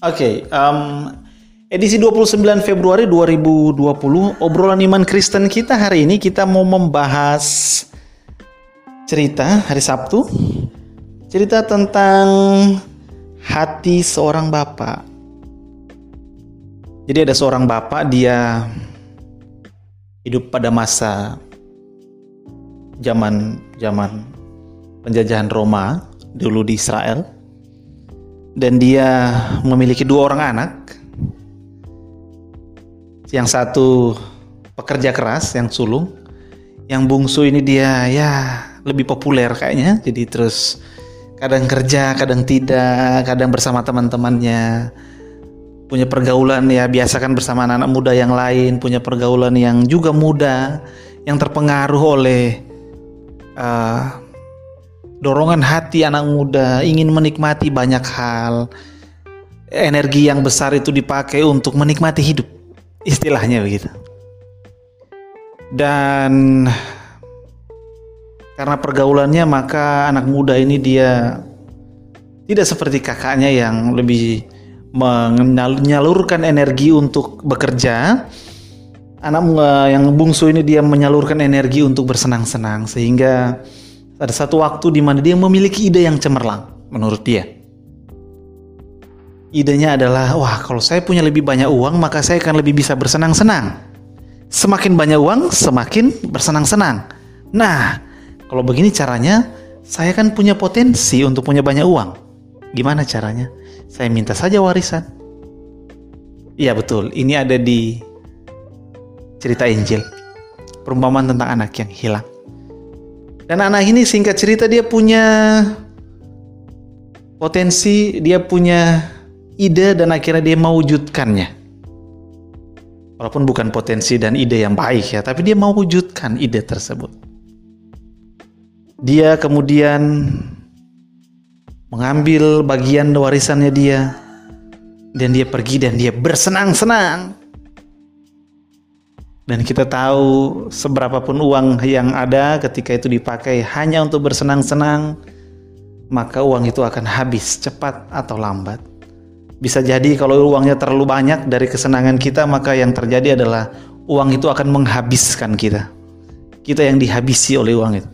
Oke, um, edisi 29 Februari 2020, obrolan iman Kristen kita hari ini kita mau membahas cerita hari Sabtu. Cerita tentang hati seorang bapak. Jadi ada seorang bapak dia hidup pada masa zaman zaman penjajahan Roma dulu di Israel dan dia memiliki dua orang anak. Yang satu pekerja keras yang sulung, yang bungsu ini dia ya lebih populer kayaknya. Jadi terus kadang kerja, kadang tidak, kadang bersama teman-temannya. Punya pergaulan ya biasa kan bersama anak-anak muda yang lain, punya pergaulan yang juga muda, yang terpengaruh oleh uh, dorongan hati anak muda ingin menikmati banyak hal. Energi yang besar itu dipakai untuk menikmati hidup. Istilahnya begitu. Dan karena pergaulannya maka anak muda ini dia tidak seperti kakaknya yang lebih menyalurkan energi untuk bekerja. Anak yang bungsu ini dia menyalurkan energi untuk bersenang-senang sehingga ada satu waktu di mana dia memiliki ide yang cemerlang menurut dia. Idenya adalah, wah kalau saya punya lebih banyak uang maka saya akan lebih bisa bersenang-senang. Semakin banyak uang, semakin bersenang-senang. Nah, kalau begini caranya, saya kan punya potensi untuk punya banyak uang. Gimana caranya? Saya minta saja warisan. Iya betul, ini ada di cerita Injil. Perumpamaan tentang anak yang hilang. Dan anak ini singkat cerita dia punya potensi, dia punya ide dan akhirnya dia mewujudkannya. Walaupun bukan potensi dan ide yang baik ya, tapi dia mewujudkan ide tersebut. Dia kemudian mengambil bagian warisannya dia dan dia pergi dan dia bersenang-senang dan kita tahu seberapapun uang yang ada ketika itu dipakai hanya untuk bersenang-senang, maka uang itu akan habis cepat atau lambat. Bisa jadi kalau uangnya terlalu banyak dari kesenangan kita, maka yang terjadi adalah uang itu akan menghabiskan kita. Kita yang dihabisi oleh uang itu.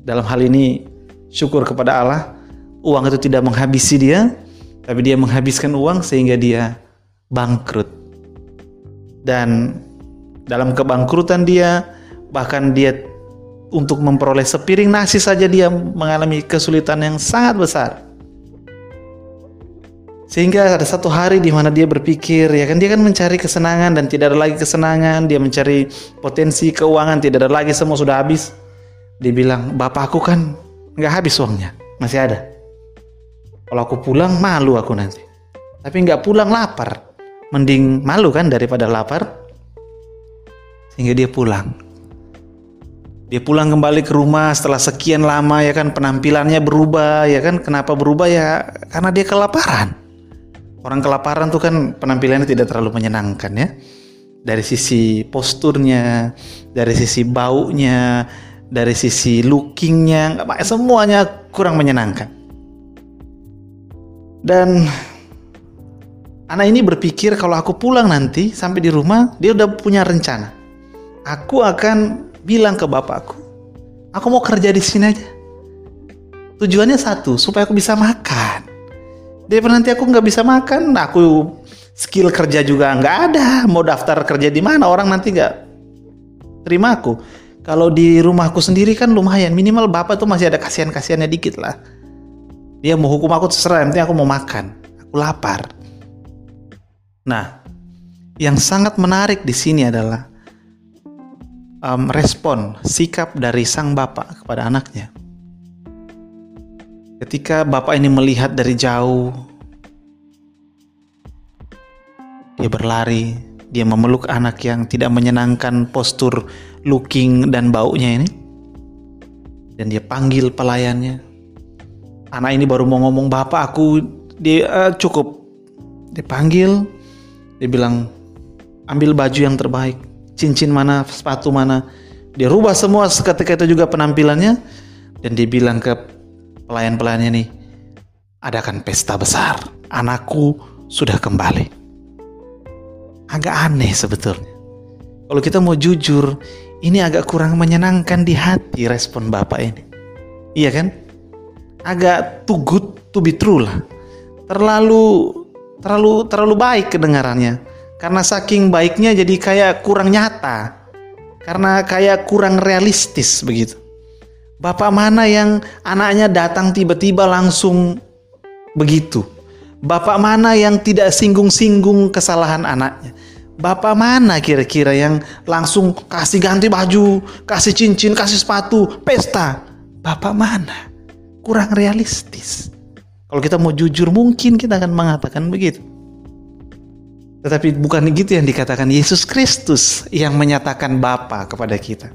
Dalam hal ini, syukur kepada Allah, uang itu tidak menghabisi dia, tapi dia menghabiskan uang sehingga dia bangkrut. Dan dalam kebangkrutan dia, bahkan dia untuk memperoleh sepiring nasi saja dia mengalami kesulitan yang sangat besar. Sehingga ada satu hari di mana dia berpikir, ya kan dia kan mencari kesenangan dan tidak ada lagi kesenangan, dia mencari potensi keuangan, tidak ada lagi semua sudah habis. Dia bilang, bapakku kan nggak habis uangnya, masih ada. Kalau aku pulang malu aku nanti. Tapi nggak pulang lapar. Mending malu kan daripada lapar sehingga dia pulang. Dia pulang kembali ke rumah setelah sekian lama ya kan penampilannya berubah ya kan kenapa berubah ya karena dia kelaparan. Orang kelaparan tuh kan penampilannya tidak terlalu menyenangkan ya. Dari sisi posturnya, dari sisi baunya, dari sisi lookingnya, semuanya kurang menyenangkan. Dan anak ini berpikir kalau aku pulang nanti sampai di rumah dia udah punya rencana aku akan bilang ke bapakku, aku mau kerja di sini aja. Tujuannya satu, supaya aku bisa makan. Daripada nanti aku nggak bisa makan, aku skill kerja juga nggak ada. Mau daftar kerja di mana orang nanti nggak terima aku. Kalau di rumahku sendiri kan lumayan, minimal bapak tuh masih ada kasihan-kasihannya dikit lah. Dia mau hukum aku terserah, yang aku mau makan. Aku lapar. Nah, yang sangat menarik di sini adalah um, respon sikap dari sang bapak kepada anaknya. Ketika bapak ini melihat dari jauh, dia berlari, dia memeluk anak yang tidak menyenangkan postur looking dan baunya ini. Dan dia panggil pelayannya. Anak ini baru mau ngomong, "Bapak, aku dia uh, cukup." Dipanggil, dia bilang, "Ambil baju yang terbaik." Cincin mana, sepatu mana. Dia rubah semua seketika itu juga penampilannya dan dia bilang ke pelayan-pelayannya nih, adakan pesta besar. Anakku sudah kembali. Agak aneh sebetulnya. Kalau kita mau jujur, ini agak kurang menyenangkan di hati respon Bapak ini. Iya kan? Agak too good to be true lah. Terlalu terlalu terlalu baik kedengarannya. Karena saking baiknya jadi kayak kurang nyata. Karena kayak kurang realistis begitu. Bapak mana yang anaknya datang tiba-tiba langsung begitu? Bapak mana yang tidak singgung-singgung kesalahan anaknya? Bapak mana kira-kira yang langsung kasih ganti baju, kasih cincin, kasih sepatu, pesta? Bapak mana? Kurang realistis. Kalau kita mau jujur mungkin kita akan mengatakan begitu. Tetapi bukan gitu yang dikatakan Yesus Kristus yang menyatakan Bapa kepada kita.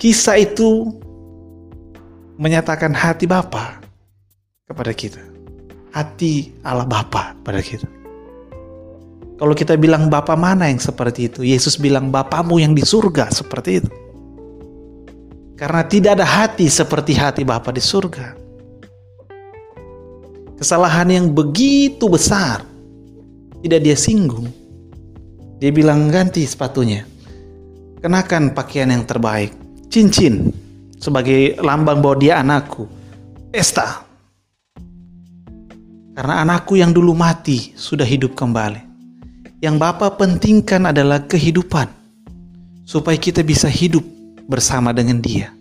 Kisah itu menyatakan hati Bapa kepada kita. Hati Allah Bapa pada kita. Kalau kita bilang Bapa mana yang seperti itu? Yesus bilang Bapamu yang di surga seperti itu. Karena tidak ada hati seperti hati Bapa di surga. Kesalahan yang begitu besar tidak dia singgung. Dia bilang ganti sepatunya. Kenakan pakaian yang terbaik cincin sebagai lambang bahwa dia anakku. Pesta. Karena anakku yang dulu mati sudah hidup kembali. Yang Bapak pentingkan adalah kehidupan. Supaya kita bisa hidup bersama dengan dia.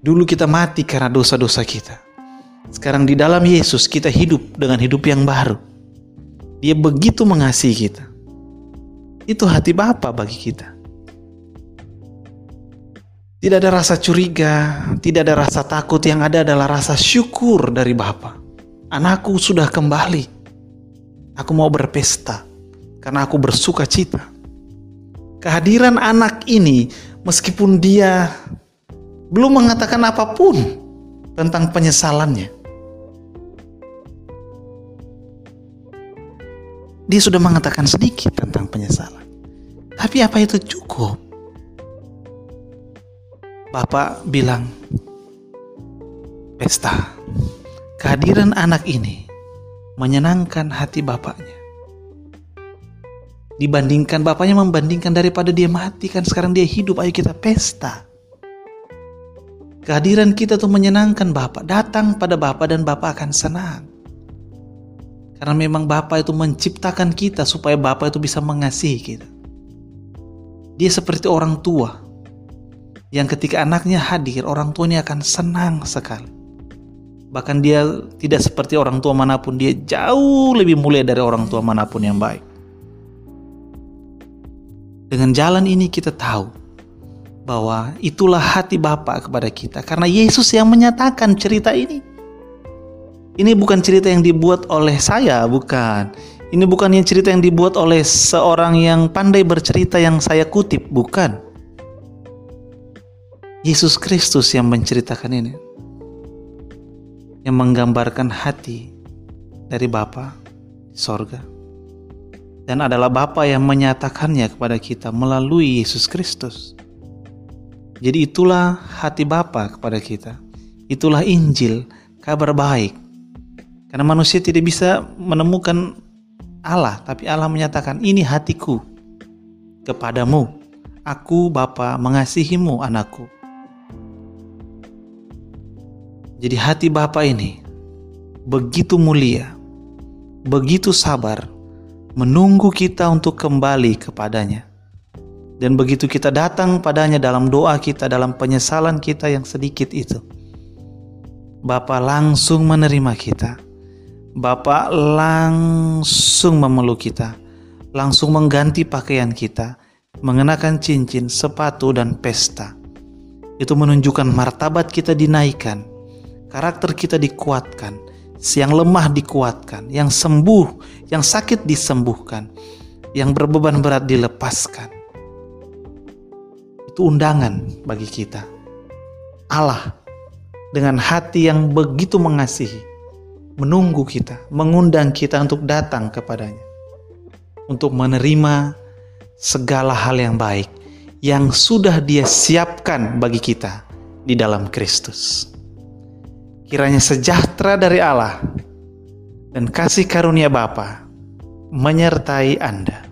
Dulu kita mati karena dosa-dosa kita. Sekarang di dalam Yesus kita hidup dengan hidup yang baru. Dia begitu mengasihi kita. Itu hati Bapa bagi kita. Tidak ada rasa curiga, tidak ada rasa takut, yang ada adalah rasa syukur dari Bapa. Anakku sudah kembali. Aku mau berpesta karena aku bersuka cita. Kehadiran anak ini meskipun dia belum mengatakan apa pun tentang penyesalannya. Dia sudah mengatakan sedikit tentang penyesalan. Tapi apa itu cukup? Bapak bilang, pesta. Kehadiran anak ini menyenangkan hati bapaknya. Dibandingkan bapaknya membandingkan daripada dia mati kan sekarang dia hidup ayo kita pesta. Kehadiran kita tuh menyenangkan bapak. Datang pada bapak dan bapak akan senang. Karena memang bapak itu menciptakan kita supaya bapak itu bisa mengasihi kita. Dia seperti orang tua yang ketika anaknya hadir, orang tuanya akan senang sekali. Bahkan dia tidak seperti orang tua mana pun, dia jauh lebih mulia dari orang tua mana pun yang baik. Dengan jalan ini kita tahu bahwa itulah hati Bapa kepada kita karena Yesus yang menyatakan cerita ini. Ini bukan cerita yang dibuat oleh saya, bukan. Ini bukan yang cerita yang dibuat oleh seorang yang pandai bercerita yang saya kutip, bukan. Yesus Kristus yang menceritakan ini. Yang menggambarkan hati dari Bapa di sorga. Dan adalah Bapa yang menyatakannya kepada kita melalui Yesus Kristus. Jadi itulah hati Bapa kepada kita. Itulah Injil, kabar baik. Karena manusia tidak bisa menemukan Allah, tapi Allah menyatakan, ini hatiku kepadamu. Aku Bapa mengasihimu anakku. Jadi hati Bapa ini begitu mulia, begitu sabar, menunggu kita untuk kembali kepadanya. Dan begitu kita datang padanya dalam doa kita, dalam penyesalan kita yang sedikit itu, Bapa langsung menerima kita. Bapa langsung memeluk kita, langsung mengganti pakaian kita, mengenakan cincin, sepatu, dan pesta. Itu menunjukkan martabat kita dinaikkan, karakter kita dikuatkan, yang lemah dikuatkan, yang sembuh, yang sakit disembuhkan, yang berbeban berat dilepaskan. Itu undangan bagi kita. Allah dengan hati yang begitu mengasihi, menunggu kita, mengundang kita untuk datang kepadanya, untuk menerima segala hal yang baik yang sudah Dia siapkan bagi kita di dalam Kristus. Kiranya sejahtera dari Allah dan kasih karunia Bapa menyertai Anda.